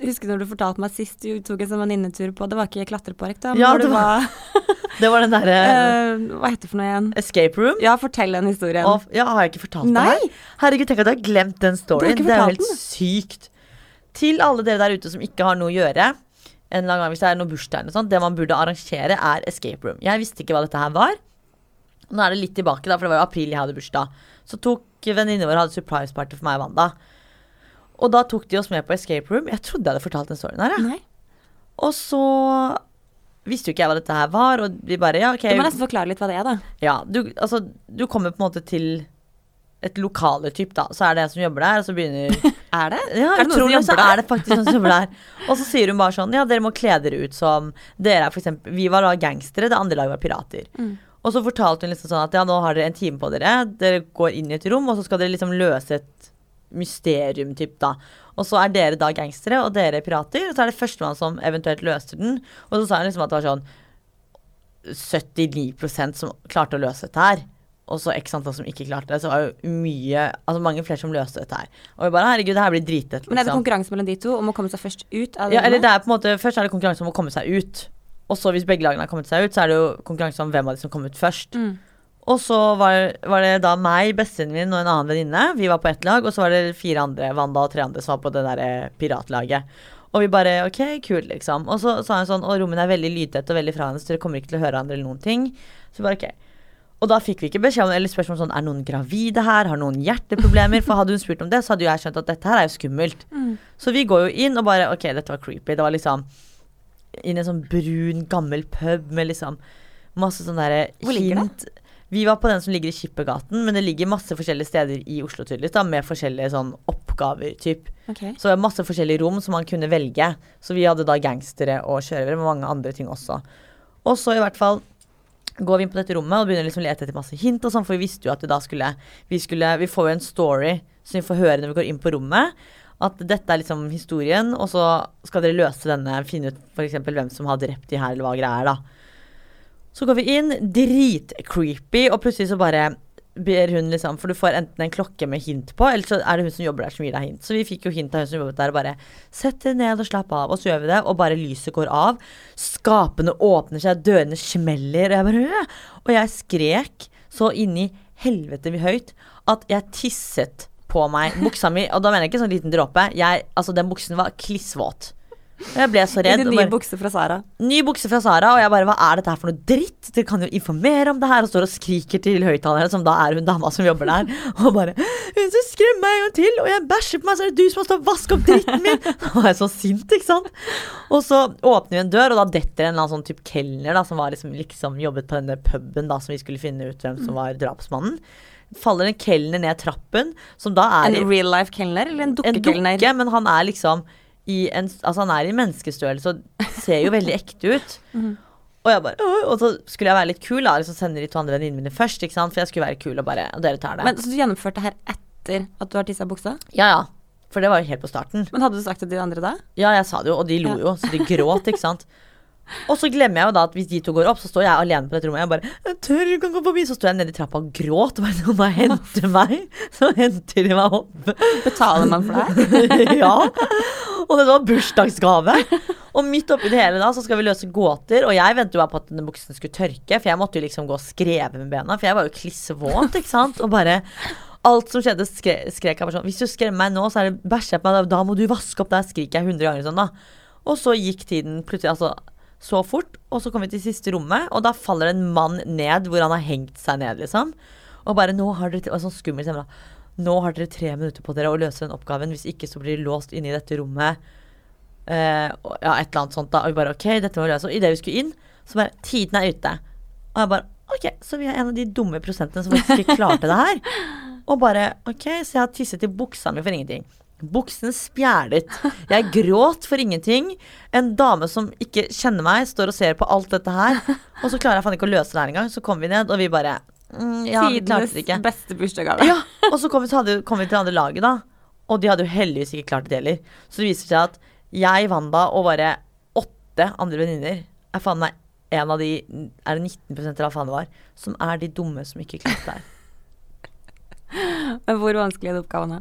Husker du når du fortalte meg sist du tok en sånn venninnetur på Det var ikke klatrepark, da? Ja, du det var- var, Det var den derre uh, Hva heter det for noe igjen? escape room. Ja, fortell den historien. Og, ja, har jeg ikke fortalt Nei. det her? Herregud, tenk at jeg har glemt den storyen. Det er jo helt sykt. Til alle dere der ute som ikke har noe å gjøre, en eller annen gang hvis det er noe bursdag eller noe sånt, det man burde arrangere, er escape room. Jeg visste ikke hva dette her var. Nå er det litt tilbake, da, for det var jo april jeg hadde bursdag. Så tok venninnene våre hadde surprise party for meg Wanda. Og da tok de oss med på escape room. Jeg trodde jeg hadde fortalt den storyen her. Ja. Nei. Og så visste jo ikke jeg hva dette her var, og vi bare ja, ok. Du må nesten forklare litt hva det er, da. Ja, du, altså, du kommer på en måte til et lokale typ, da. Så er det en som jobber der, og så begynner Er det? Ja, Er det noen som jobber der? er det faktisk noen som jobber der. Og så sier hun bare sånn Ja, dere må kle dere ut som Dere er for eksempel Vi var da gangstere, det andre laget var pirater. Mm. Og så fortalte hun liksom sånn at ja, nå har dere en time på dere. Dere går inn i et rom, og så skal dere liksom løse et mysterium, typ, da. Og så er dere da gangstere, og dere pirater. Og så er det førstemann som eventuelt løste den. Og så sa hun liksom at det var sånn 79% som klarte å løse dette her. Og så x antall som ikke klarte det. Så var jo mye Altså mange flere som løste dette her. Og vi bare herregud, det her blir dritlett. Men er det Liksom. konkurranse mellom de to om å komme seg først ut Ja, eller det er på en måte Først er det konkurranse om å komme seg ut. Og så hvis begge lagene har kommet seg ut, så er det jo konkurranse om hvem av de som kom ut først. Mm. Og så var, var det da meg, bestevennen min og en annen venninne. Vi var på ett lag, og så var det fire andre, Wanda og tre andre, som var på det derre piratlaget. Og vi bare OK, kult, liksom. Og så sa hun sånn Og rommene er veldig lydtette og veldig fra hverandre, så dere kommer ikke til å høre hverandre eller noen ting. Så vi bare OK. Og da fikk vi ikke beskjed om eller spørsmål sånn Er noen gravide her? Har noen hjerteproblemer? For hadde hun spurt om det, så hadde jo jeg skjønt at dette her er jo skummelt. Mm. Så vi går jo inn og bare OK, dette var creepy. Det var liksom i en sånn brun, gammel pub med liksom masse sånn derre hint Vi var på den som ligger i Skippergaten, men det ligger masse forskjellige steder i Oslo tydeligvis, da, med forskjellige sånn oppgaver, typ. Ok. Så det var masse forskjellige rom som man kunne velge. Så vi hadde da gangstere og kjørere, med mange andre ting også. Og så i hvert fall går vi inn på dette rommet og begynner liksom å lete etter masse hint og sånn, for vi visste jo at vi da skulle Vi, skulle, vi får jo en story som vi får høre når vi går inn på rommet. At dette er liksom historien, og så skal dere løse denne, finne ut f.eks. hvem som har drept de her, eller hva greia er, da. Så går vi inn, dritcreepy, og plutselig så bare ber hun liksom For du får enten en klokke med hint på, eller så er det hun som jobber der som gir deg hint. Så vi fikk jo hint av hun som jobbet der, og bare Sett deg ned og slapp av. Og så gjør vi det, og bare lyset går av. Skapene åpner seg, dørene smeller, og jeg bare! Og jeg skrek så inni helvete mye høyt at jeg tisset på meg buksa mi. Og da mener jeg ikke sånn liten dråpe. Jeg, altså, den buksen var klissvåt. Og jeg ble så redd. Ny bare- bukse fra Sara. Ny bukse fra Sara, og jeg bare Hva er dette her for noe dritt? Dere kan jo informere om det her, og står og skriker til høyttalerne, som da er hun dama som jobber der, og bare Hun skal skremme meg en gang til, og jeg bæsjer på meg, så er det du som har stått og vasket opp dritten min! Da var jeg så sint, ikke sant? Og så åpner vi en dør, og da detter en eller annen sånn type kelner, da, som var liksom, liksom jobbet på denne puben, da, som vi skulle finne ut hvem som var drapsmannen. Faller en kelner ned trappen, som da er En real life kelner eller en en dukkekelner? dukke, men han er liksom i en, Altså han er i menneskestørrelse og ser jo veldig ekte ut. Og jeg bare Og så skulle jeg være litt kul, da. Liksom sende de to andre venninnene mine først. Ikke sant? For jeg skulle være kul og bare Og dere tar det. Men, så du gjennomførte her etter at du har tissa i buksa? ja, ja. For det var jo helt på starten. Men hadde du sagt det til de andre da? Ja, jeg sa det jo, og de lo jo, så de gråt, ikke sant. Og så glemmer jeg jo da at hvis de to går opp, så står jeg alene på dette rommet. Jeg bare jeg tør, du kan gå forbi. Så står jeg nede i trappa og gråt. Og bare noen må hente meg. Så henter de meg opp. Betaler man for det? ja. Og det var bursdagsgave. Og midt oppi det hele da, så skal vi løse gåter. Og jeg ventet jo bare på at denne buksen skulle tørke, for jeg måtte jo liksom gå og skreve med bena. For jeg var jo klissvåt, ikke sant. Og bare Alt som skjedde, skre, skrek jeg bare sånn Hvis du skremmer meg nå, så er det bæsjer jeg på meg. Da, må du vaske opp. Der skriker jeg hundre ganger sånn, da. Og så gikk tiden plutselig altså så fort, og så kommer vi til siste rommet, og da faller det en mann ned hvor han har hengt seg ned, liksom. Og bare nå har dere og sånn skummel stemme. Nå har dere tre minutter på dere å løse den oppgaven. Hvis ikke så blir dere låst inne i dette rommet. Eh, og, ja, et eller annet sånt da. Og vi bare OK, dette må vi løse. Og idet vi skulle inn, så bare Tiden er ute. Og jeg bare OK, så vi er en av de dumme prosentene som faktisk ikke klarte det her. Og bare OK, så jeg har tisset i buksa mi for ingenting. Buksen spjælet. Jeg gråt for ingenting. En dame som ikke kjenner meg, står og ser på alt dette her. Og så klarer jeg faen ikke å løse det her engang. Så kommer vi ned, og vi bare mm, Ja. Tidenes beste bursdagsgave. Ja, og så kom vi, hadde- kom vi til det andre laget, da. Og de hadde jo heldigvis ikke klart det heller. Så det viser seg at jeg, Wanda og bare åtte andre venninner er faen meg en av de Er det 19 eller hva faen det var? Som er de dumme som ikke klarte det her. Men hvor vanskelig er det oppgaven? da?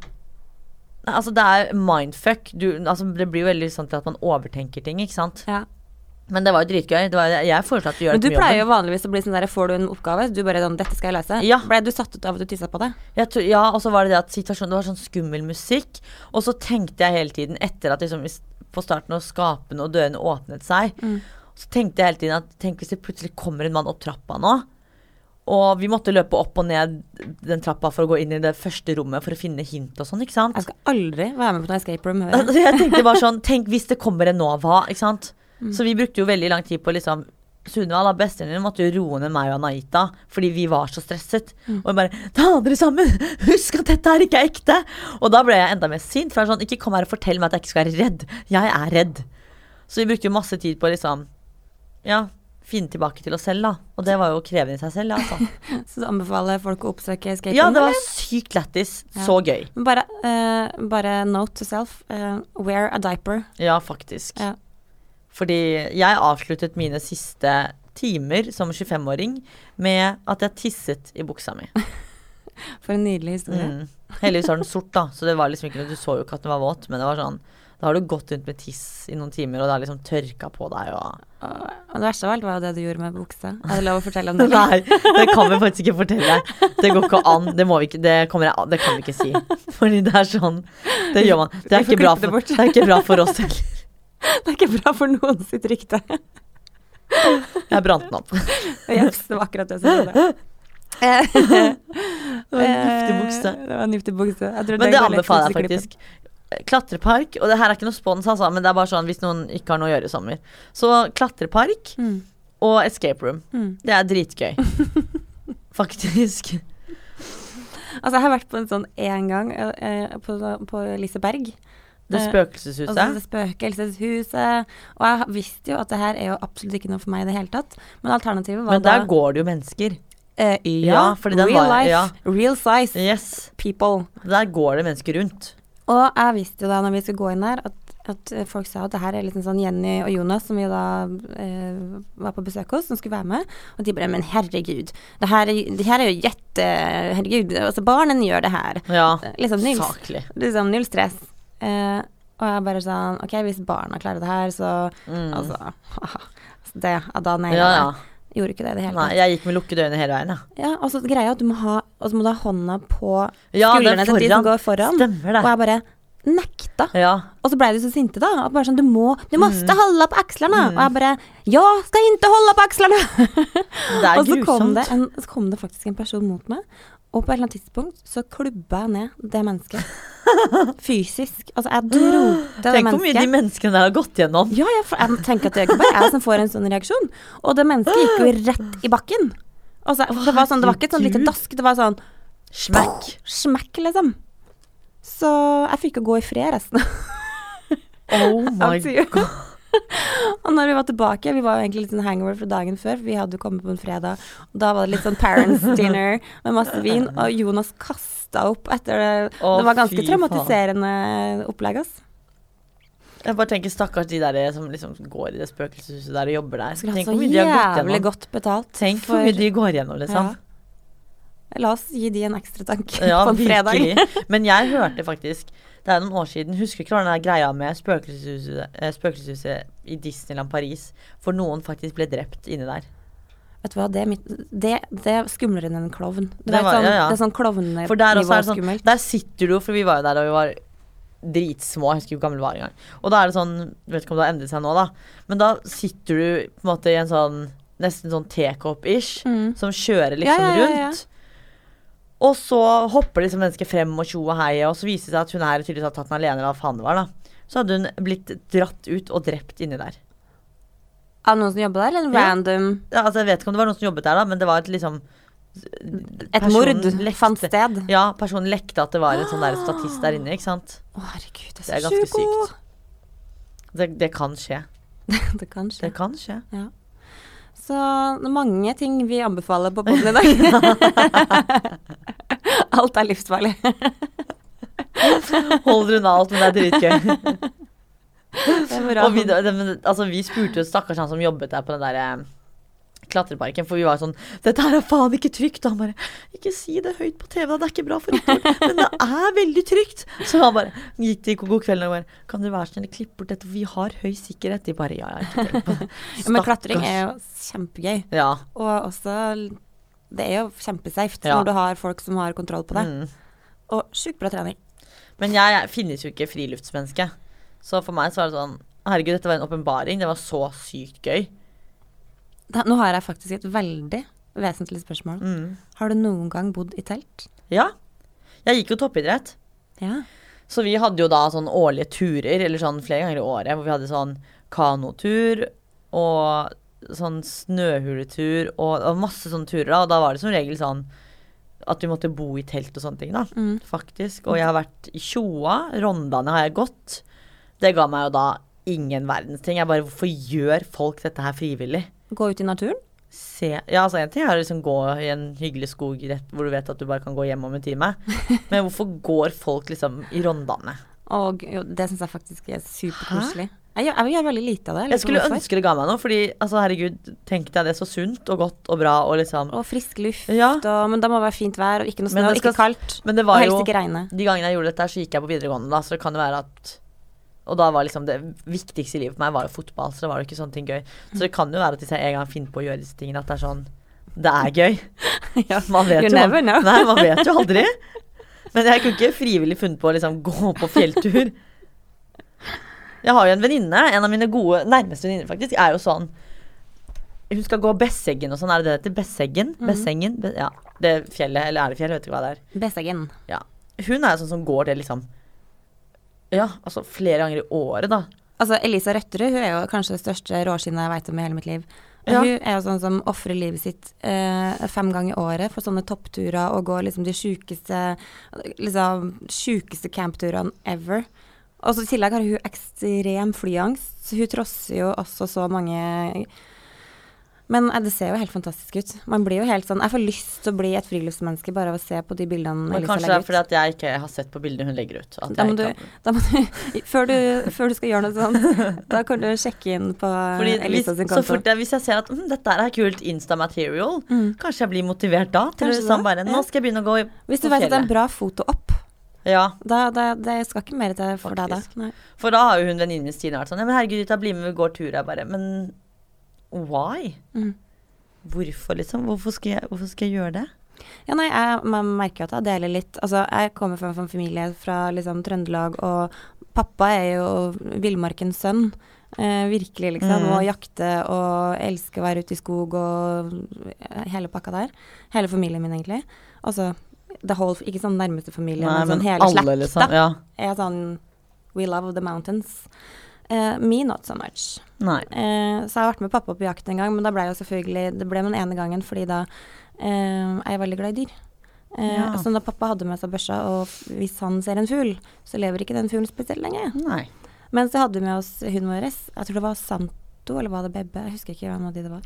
Altså, det er mindfuck. Du, altså, det blir jo veldig sånn til at man overtenker ting, ikke sant. Ja. Men det var jo dritgøy. Det var, jeg foreslo at du gjør Men du pleier jo vanligvis å bli sånn der Får du en oppgave, du bare sånn Dette skal jeg løse. Ja. Ble du satt ut av at du tissa på det? Tror, ja, og så var det det at situasjonen Det var sånn skummel musikk. Og så tenkte jeg hele tiden, etter at liksom, på starten når skapene og dørene åpnet seg, så tenkte jeg hele tiden at tenk hvis det plutselig kommer en mann opp trappa nå. Og vi måtte løpe opp og ned den trappa for å gå inn i det første rommet for å finne hint og sånn, ikke sant. Jeg skal aldri være med på noe escape room. jeg. Altså, jeg tenkte bare sånn Tenk hvis det kommer en Nova. Ikke sant? Så vi brukte jo veldig lang tid på liksom Sunniva, da, min, måtte jo roe ned meg og Anaita fordi vi var så stresset. Og bare Ta dere sammen! Husk at dette her ikke er ekte! Og da ble jeg enda mer sint. For jeg er sånn, ikke kom her og fortell meg at jeg ikke skal være redd. Jeg er redd. Så vi brukte jo masse tid på liksom Ja, finne tilbake til oss selv, da. Og det var jo krevende i seg selv, altså. Så du anbefaler folk å oppsøke escape Ja, det var sykt lættis. Ja. Så gøy. Bare, uh, bare note to self. Uh, wear a diaper. Ja, faktisk. Ja. Fordi jeg avsluttet mine siste timer som 25-åring med at jeg tisset i buksa mi. For en nydelig historie. Mm. Heldigvis var den sort, da, så det var liksom ikke noe Du så jo ikke at den var våt, men det var sånn Da har du gått rundt med tiss i noen timer, og det har liksom tørka på deg og Og det verste av alt var jo det du gjorde med buksa. Er det lov å fortelle om det? Nei, det kan vi faktisk ikke fortelle. Det går ikke an. Det, må vi ikke, det, kommer jeg, det kan vi ikke si. Fordi det er sånn Det gjør man. Det er ikke bra for, det er ikke bra for oss heller. Det er ikke bra for noen sitt rykte. Jeg brant den opp. Jeps, det var akkurat det som skjedde. Eh, Det var en giftig bukse. Det var en giftig bukse. Jeg Men det anbefaler jeg faktisk. Klatrepark, og det her er ikke noe spons, altså, men det er bare sånn hvis noen ikke har noe å gjøre i sommer. Så klatrepark Mm. og escape room. Mm. Det er dritgøy. Faktisk. Altså, jeg har vært på en sånn én gang eh, på, på Liseberg. Det Eh, spøkelseshuset. Altså det spøkelseshuset. Og jeg visste jo at det her er jo absolutt ikke noe for meg i det hele tatt. Men alternativet var Men der da går det jo mennesker. eh, ja, Ja, fordi den real var- life, ja. real size Yes. people. Der går det mennesker rundt. Og jeg visste jo da når vi skulle gå inn der, at, at folk sa at det her er liksom sånn Jenny og Jonas, som vi da eh, var på besøk hos, som skulle være med. Og de bare Men herregud, det her er, det her er jo jette... Herregud, altså barnen gjør det her. Ja. Liksom null, Saklig. liksom null stress. Eh, og jeg bare sånn Ok, hvis barna klarer det her, så Mm. Altså det, ja, Da nailer ja, jeg ja. det. Gjorde ikke det i det hele Nei, jeg gikk med lukkede øyne hele veien, jeg. Ja, og så greia at du må ha Og så må du ha hånda på Ja, skuldrene til de som går foran. Stemmer det. Og jeg bare nekta. Ja. Og så ble de så sinte, da. Og bare sånn, du må Du måste holde på akslene. Mm. Og jeg bare Ja, skal ikke holde på akslene! Det er og så kom, det en, så kom det faktisk en person mot meg. Og på et eller annet tidspunkt så klubba jeg ned det mennesket. Fysisk. Altså, jeg dro til det Tenk hvor mye de menneskene har gått gjennom. Ja, jeg, jeg tenker at det er ikke bare jeg som får en sånn reaksjon. Og det mennesket gikk jo rett i bakken. Altså, det, var sånn, det var ikke et sånn lite dask, det var sånn Smekk. smekk, liksom. Så jeg fikk jo gå i fred resten Oh my god. Og når vi var tilbake, vi var jo egentlig litt sånn hangover fra dagen før, vi hadde jo kommet på en fredag, og da var det litt sånn parents dinner med masse vin, og Jonas kasta opp etter det. Å, det var ganske traumatiserende opplegg, ass. Jeg bare tenker stakkars de der som liksom går i det spøkelseshuset der og jobber der. Skulle hatt Tenk så jævlig godt betalt. Tenk hvor mye de går gjennom, liksom. Ja. La oss gi de en ekstra tanke Ja, på en fredag. virkelig. Men jeg hørte faktisk Det er noen år siden, husker ikke hva den greia med spøkelseshuset, eh, spøkelseshuset i Disneyland Paris. For noen faktisk ble drept inni der. Vet du hva, det er, mitt, det, det er skumlere enn en klovn. Det, var- sånn, ja, ja. det er sånn klovnenivå sånn skummelt. Der sitter du jo, for vi var jo der da vi var dritsmå. Jeg husker ikke hvor gammel vi var engang. Og da er det sånn Vet ikke om det har endret seg nå, da. Men da sitter du på en måte i en sånn nesten sånn tekopp-ish, Mm. som kjører liksom ja, ja, ja. rundt. Og så hopper liksom mennesket frem og tjo og hei, og så viser det seg at hun her tydeligvis har tatt den alene, eller hva faen det var, da. Så hadde hun blitt dratt ut og drept inni der. Av noen som jobbet der, eller en random Ja, altså Jeg vet ikke om det var noen som jobbet der, da, men det var et liksom Et mord lekte- fant sted? Ja, personen lekte at det var en sånn der statist der inne, ikke sant. Å, herregud, det Det er er ganske sjukt. sykt. Det, det kan skje. Det kan skje. Det kan skje. Så det er mange ting vi anbefaler på podden i dag. Alt er livsfarlig. Holder unna alt, men det er dritgøy. Er. Og vi, altså, vi spurte jo stakkars han som jobbet der på den der eh, klatreparken, for vi var sånn 'Dette her er faen ikke trygt.' Og han bare 'Ikke si det høyt på TV. Det er ikke bra for Rikard.' Men det er veldig trygt. Så han bare gikk til God kveld og bare 'Kan dere være snill å klippe bort dette, for vi har høy sikkerhet.' De bare 'Ja, ja, ikke tenk på det'. Ja, men klatring er jo kjempegøy. Ja. Og også Det er jo kjempesafe Ja. når du har folk som har kontroll på det. Mm. Og sjukt bra trening. Men jeg, jeg finnes jo ikke friluftsmenneske. Så for meg så var det sånn Herregud, dette var en åpenbaring. Det var så sykt gøy. Da, nå har jeg faktisk et veldig vesentlig spørsmål. Mm. Har du noen gang bodd i telt? Ja. Jeg gikk jo toppidrett. Ja. Så vi hadde jo da sånn årlige turer, eller sånn flere ganger i året, hvor vi hadde sånn kanotur og sånn snøhuletur og, og masse sånne turer. da, Og da var det som regel sånn at vi måtte bo i telt og sånne ting, da. Mm. Faktisk. Og jeg har vært i Tjoa. Rondane har jeg gått. Det ga meg jo da ingen verdens ting. Jeg bare Hvorfor gjør folk dette her frivillig? Gå ut i naturen? Se Ja, altså en ting er å liksom gå i en hyggelig skog rett hvor du vet at du bare kan gå hjem om en time. Men hvorfor går folk liksom i Rondane? Og jo, det syns jeg faktisk er superkoselig. Jeg, gjør- jeg gjør veldig lite av det. Jeg skulle ønske det ga meg noe, fordi altså herregud, tenk deg det så sunt og godt og bra og liksom Og frisk luft, Ja. og, men da må det være fint vær, og ikke noe Men snø, og ikke kaldt. Men det Og var helst jo ikke regne. De gangene jeg gjorde dette, her, så gikk jeg på videregående, da, så det kan jo være at og da var liksom det viktigste i livet for meg var jo fotball, så det var jo ikke sånne ting gøy. Så det kan jo være at hvis jeg en gang finner på å gjøre disse tingene, at det er sånn Det er gøy. Man vet jo man. Nei, man vet jo aldri. Men jeg kunne ikke frivillig funnet på å liksom gå på fjelltur. Jeg har jo en venninne, en av mine gode, nærmeste venninner faktisk, er jo sånn Hun skal gå Besseggen og sånn, er det det heter? Besseggen? Bessengen? Be ja. Det fjellet, eller er det fjell? Jeg vet ikke hva det er. Besseggen. Ja. Hun er jo sånn som går det liksom Ja, altså flere ganger i året, da. Altså, Elisa Røtterud hun er jo kanskje det største råskinnet jeg vet om i hele mitt liv. Ja. Hun er jo sånn som ofrer livet sitt eh, fem ganger i året for sånne toppturer og går liksom de sjukeste liksom, sjukeste campturene ever. Og så i tillegg har hun ekstrem flyangst, så hun trosser jo også så mange Men det ser jo helt fantastisk ut. Man blir jo helt sånn Jeg får lyst til å bli et friluftsmenneske bare av å se på de bildene Men Elisa kanskje det er fordi at jeg ikke har sett på bildene hun legger ut. Da må, du, da må du, før du Før du skal gjøre noe sånt, da kan du sjekke inn på Fordi hvis, Elisa sin så konto. fort jeg, hvis jeg ser at hm, dette er kult Insta-material, Mm. kanskje jeg blir motivert da. Til Kanskje sånn bare. Nå skal jeg begynne å gå i, Hvis du vet at det er en bra foto opp, Ja, da, da det skal ikke mer til for deg da. Nei. For da har jo hun venninnen min Stine vært sånn Ja, men herregud, da blir med, vi går tur. Jeg bare Men why? Mm. Hvorfor, liksom? Hvorfor skal jeg, hvorfor skal jeg gjøre det? Ja, nei, jeg man merker at jeg deler litt. Altså, jeg kommer fra en familie fra liksom Trøndelag, og pappa er jo villmarkens sønn. Eh, virkelig, liksom. Mm. Og jakte og elske å være ute i skog og hele pakka der. Hele familien min, egentlig. Altså the whole, ikke sånn nærmeste familie, Nei, men sånn hele slekta liksom. Ja. er sånn We love the mountains. Eh, me not so much. Nei. Eh, så jeg har vært med pappa på jakt en gang, men da ble jo selvfølgelig Det ble den ene gangen fordi da eh, er jeg veldig glad i dyr. Eh, Ja. Så da pappa hadde med seg børsa, og hvis han ser en fugl, så lever ikke den fuglen spesielt lenge. Nei. Men så hadde vi med oss hunden vår, jeg tror det var Santo, eller var det Bebbe, jeg husker ikke hvem av de det var.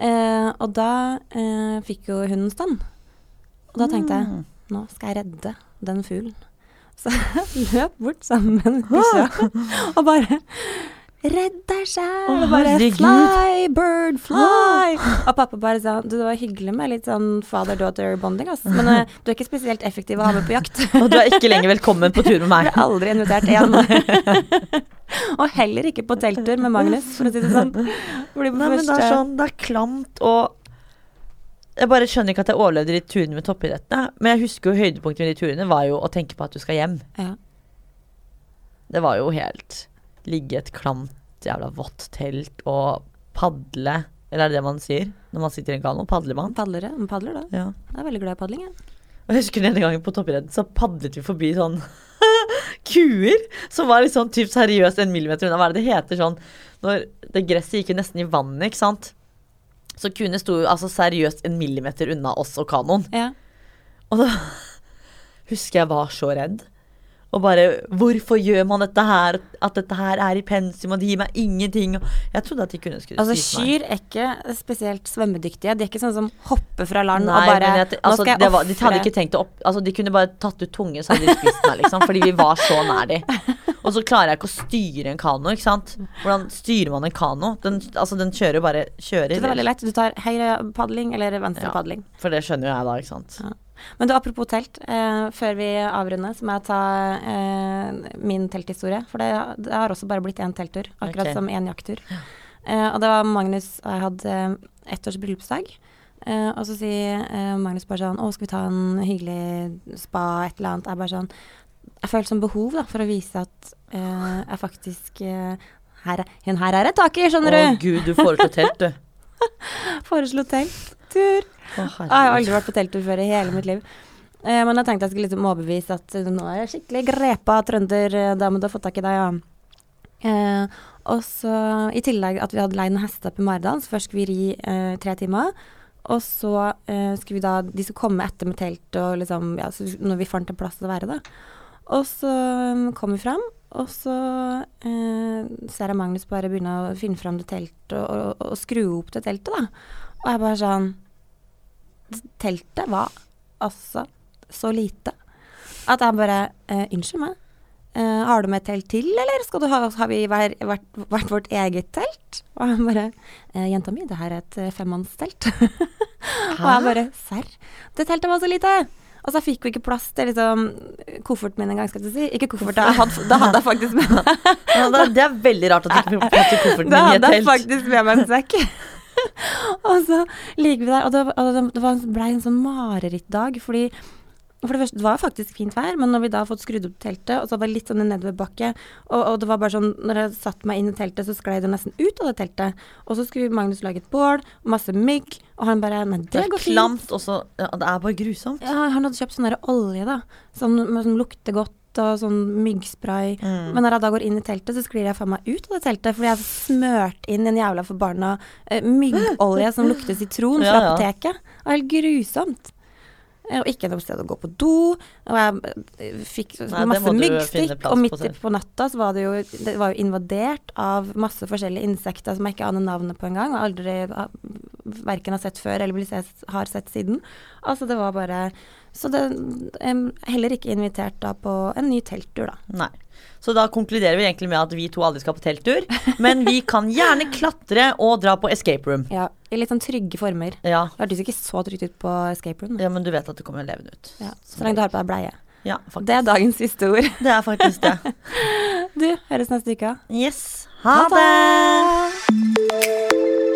Eh, og da eh, fikk jo hunden stand. Og da tenkte jeg Mm. nå skal jeg redde den fuglen. Så jeg løp bort sammen med bikkja og bare Redd deg sjæl! Og bare fly, bird, fly! Og pappa bare sa du, det var hyggelig med litt sånn father-daughter-bonding, altså. Men uh, du er ikke spesielt effektiv å ha med på jakt. Og du er ikke lenger velkommen på tur med meg. Ble aldri invitert igjen. og heller ikke på telttur med Magnus, for å si det sånn. Nei, men det er sånn, det er klamt og Jeg bare skjønner ikke at jeg overlevde de turene med toppidrettene. Men jeg husker jo høydepunktet med de turene var jo å tenke på at du skal hjem. Ja. Det var jo helt Ligge i et klamt, jævla vått telt og padle. Eller er det det man sier når man sitter i en kano? Padler man? Padlere. Man padler, da. Ja. Jeg er veldig glad i padling, jeg. Jeg husker den ene gangen på toppidretten så padlet vi forbi sånn kuer som var liksom typ seriøst en millimeter unna. Hva er det det heter sånn Når det gresset gikk jo nesten i vannet, ikke sant? Så kuene sto altså seriøst en millimeter unna oss og kanoen. Ja. Og da husker jeg var så redd. Og bare Hvorfor gjør man dette her? At dette her er i pensum, og det gir meg ingenting. Jeg trodde at de kunne skulle Altså, kyr er ikke spesielt svømmedyktige. De er ikke sånn som hopper fra land Nei, og bare jeg, altså, Nå skal jeg det var, de hadde ikke tenkt å opp... Altså, de kunne bare tatt ut tunge, så hadde de spist meg, liksom. Fordi vi var så nær de. Og så klarer jeg ikke å styre en kano, ikke sant. Hvordan styrer man en kano? Den, altså, den kjører jo bare kjører. Så det er veldig lett. Du tar høyre padling eller venstre Ja. padling. For det skjønner jo jeg da, ikke sant. Ja. Men du, apropos telt. Eh, før vi avrunder, så må jeg ta eh, min telthistorie. For det, det har også bare blitt én telttur, akkurat okay. som én jakttur. Eh, og det var Magnus og jeg hadde eh, ett års bryllupsdag. Eh, og så sier eh, Magnus bare sånn Å, skal vi ta en hyggelig spa, et eller annet? Jeg bare sånn Jeg følte sånn behov da, for å vise at eh, jeg faktisk her, er- Hun her er et tak i, skjønner du! gud, du foreslo telt, du. Foreslo telttur. Å, Jeg har aldri vært på telttur før i hele mitt liv. Eh, men jeg tenkte jeg skulle liksom overbevise at eh, nå er jeg skikkelig grepa trønder, eh, du ha fått tak i deg, ja. Eh, og så i tillegg at vi hadde leid en hestetopp i Maridalen, så først skulle vi ri eh, tre timer. Og så eh, skulle vi da De skulle komme etter med telt og liksom Ja, så når vi fant en plass til å være, da. Og så um, kom vi fram, og så eh, ser jeg Magnus bare begynne å finne fram det teltet og, og, og skru opp det teltet, da. Og jeg bare sånn Teltet var altså så lite at jeg bare eh, Unnskyld meg. Eh, har du med et telt til, eller skal du ha, har vi vært, vært vårt eget telt? Og han bare eh, Jenta mi, det her er et eh, femmannstelt. og jeg bare Serr? Det teltet var så lite! Og så fikk vi ikke plass til liksom kofferten min engang, skal jeg si. Ikke koffert, da, hadde, da hadde jeg faktisk med meg Ja, det, er veldig rart at du ikke fikk plass til kofferten et din i hadde jeg faktisk med meg en sekk. og så ligger vi der, og det, og det, det var, ble en sånn marerittdag, fordi for det første, det var faktisk fint vær, men når vi da har fått skrudd opp teltet, og så var det litt sånn en nedoverbakke, og, og det var bare sånn Når jeg satte meg inn i teltet, så sklei det nesten ut av det teltet. Og så skulle Magnus lage et bål, masse mygg, og han bare Nei, Det det går fint. klamt, også. ja, Det er bare grusomt. Ja, han hadde kjøpt sånn der olje, da, som, som lukter godt, og sånn myggspray. Mm. Men når jeg da går inn i teltet, så sklir jeg faen meg ut av det teltet, fordi jeg har smørt inn en jævla forbanna eh, myggolje som lukter sitron fra Ja, ja. apoteket. Det var helt grusomt. Eh, Og ikke noe sted å gå på do. Og jeg eh, fikk Nei, masse myggstikk, og midt på natta så var det jo Det var jo invadert av masse forskjellige insekter som jeg ikke aner navnet på engang, og aldri har- verken har sett før eller har sett siden. Altså, det var bare Så det er Heller ikke invitert da på en ny telttur, da. Nei. Så da konkluderer vi egentlig med at vi to aldri skal på telttur. Men vi kan gjerne klatre og dra på escape room. Ja, I litt sånn trygge former. Ja, Det hørtes ikke så trygt ut på escape room. ja men du vet at det kommer levende ut. Ja, så lenge du har på deg bleie. Ja, faktisk. Det er dagens siste ord. Det er faktisk det. Du, høres neste uke. Yes. Ha det!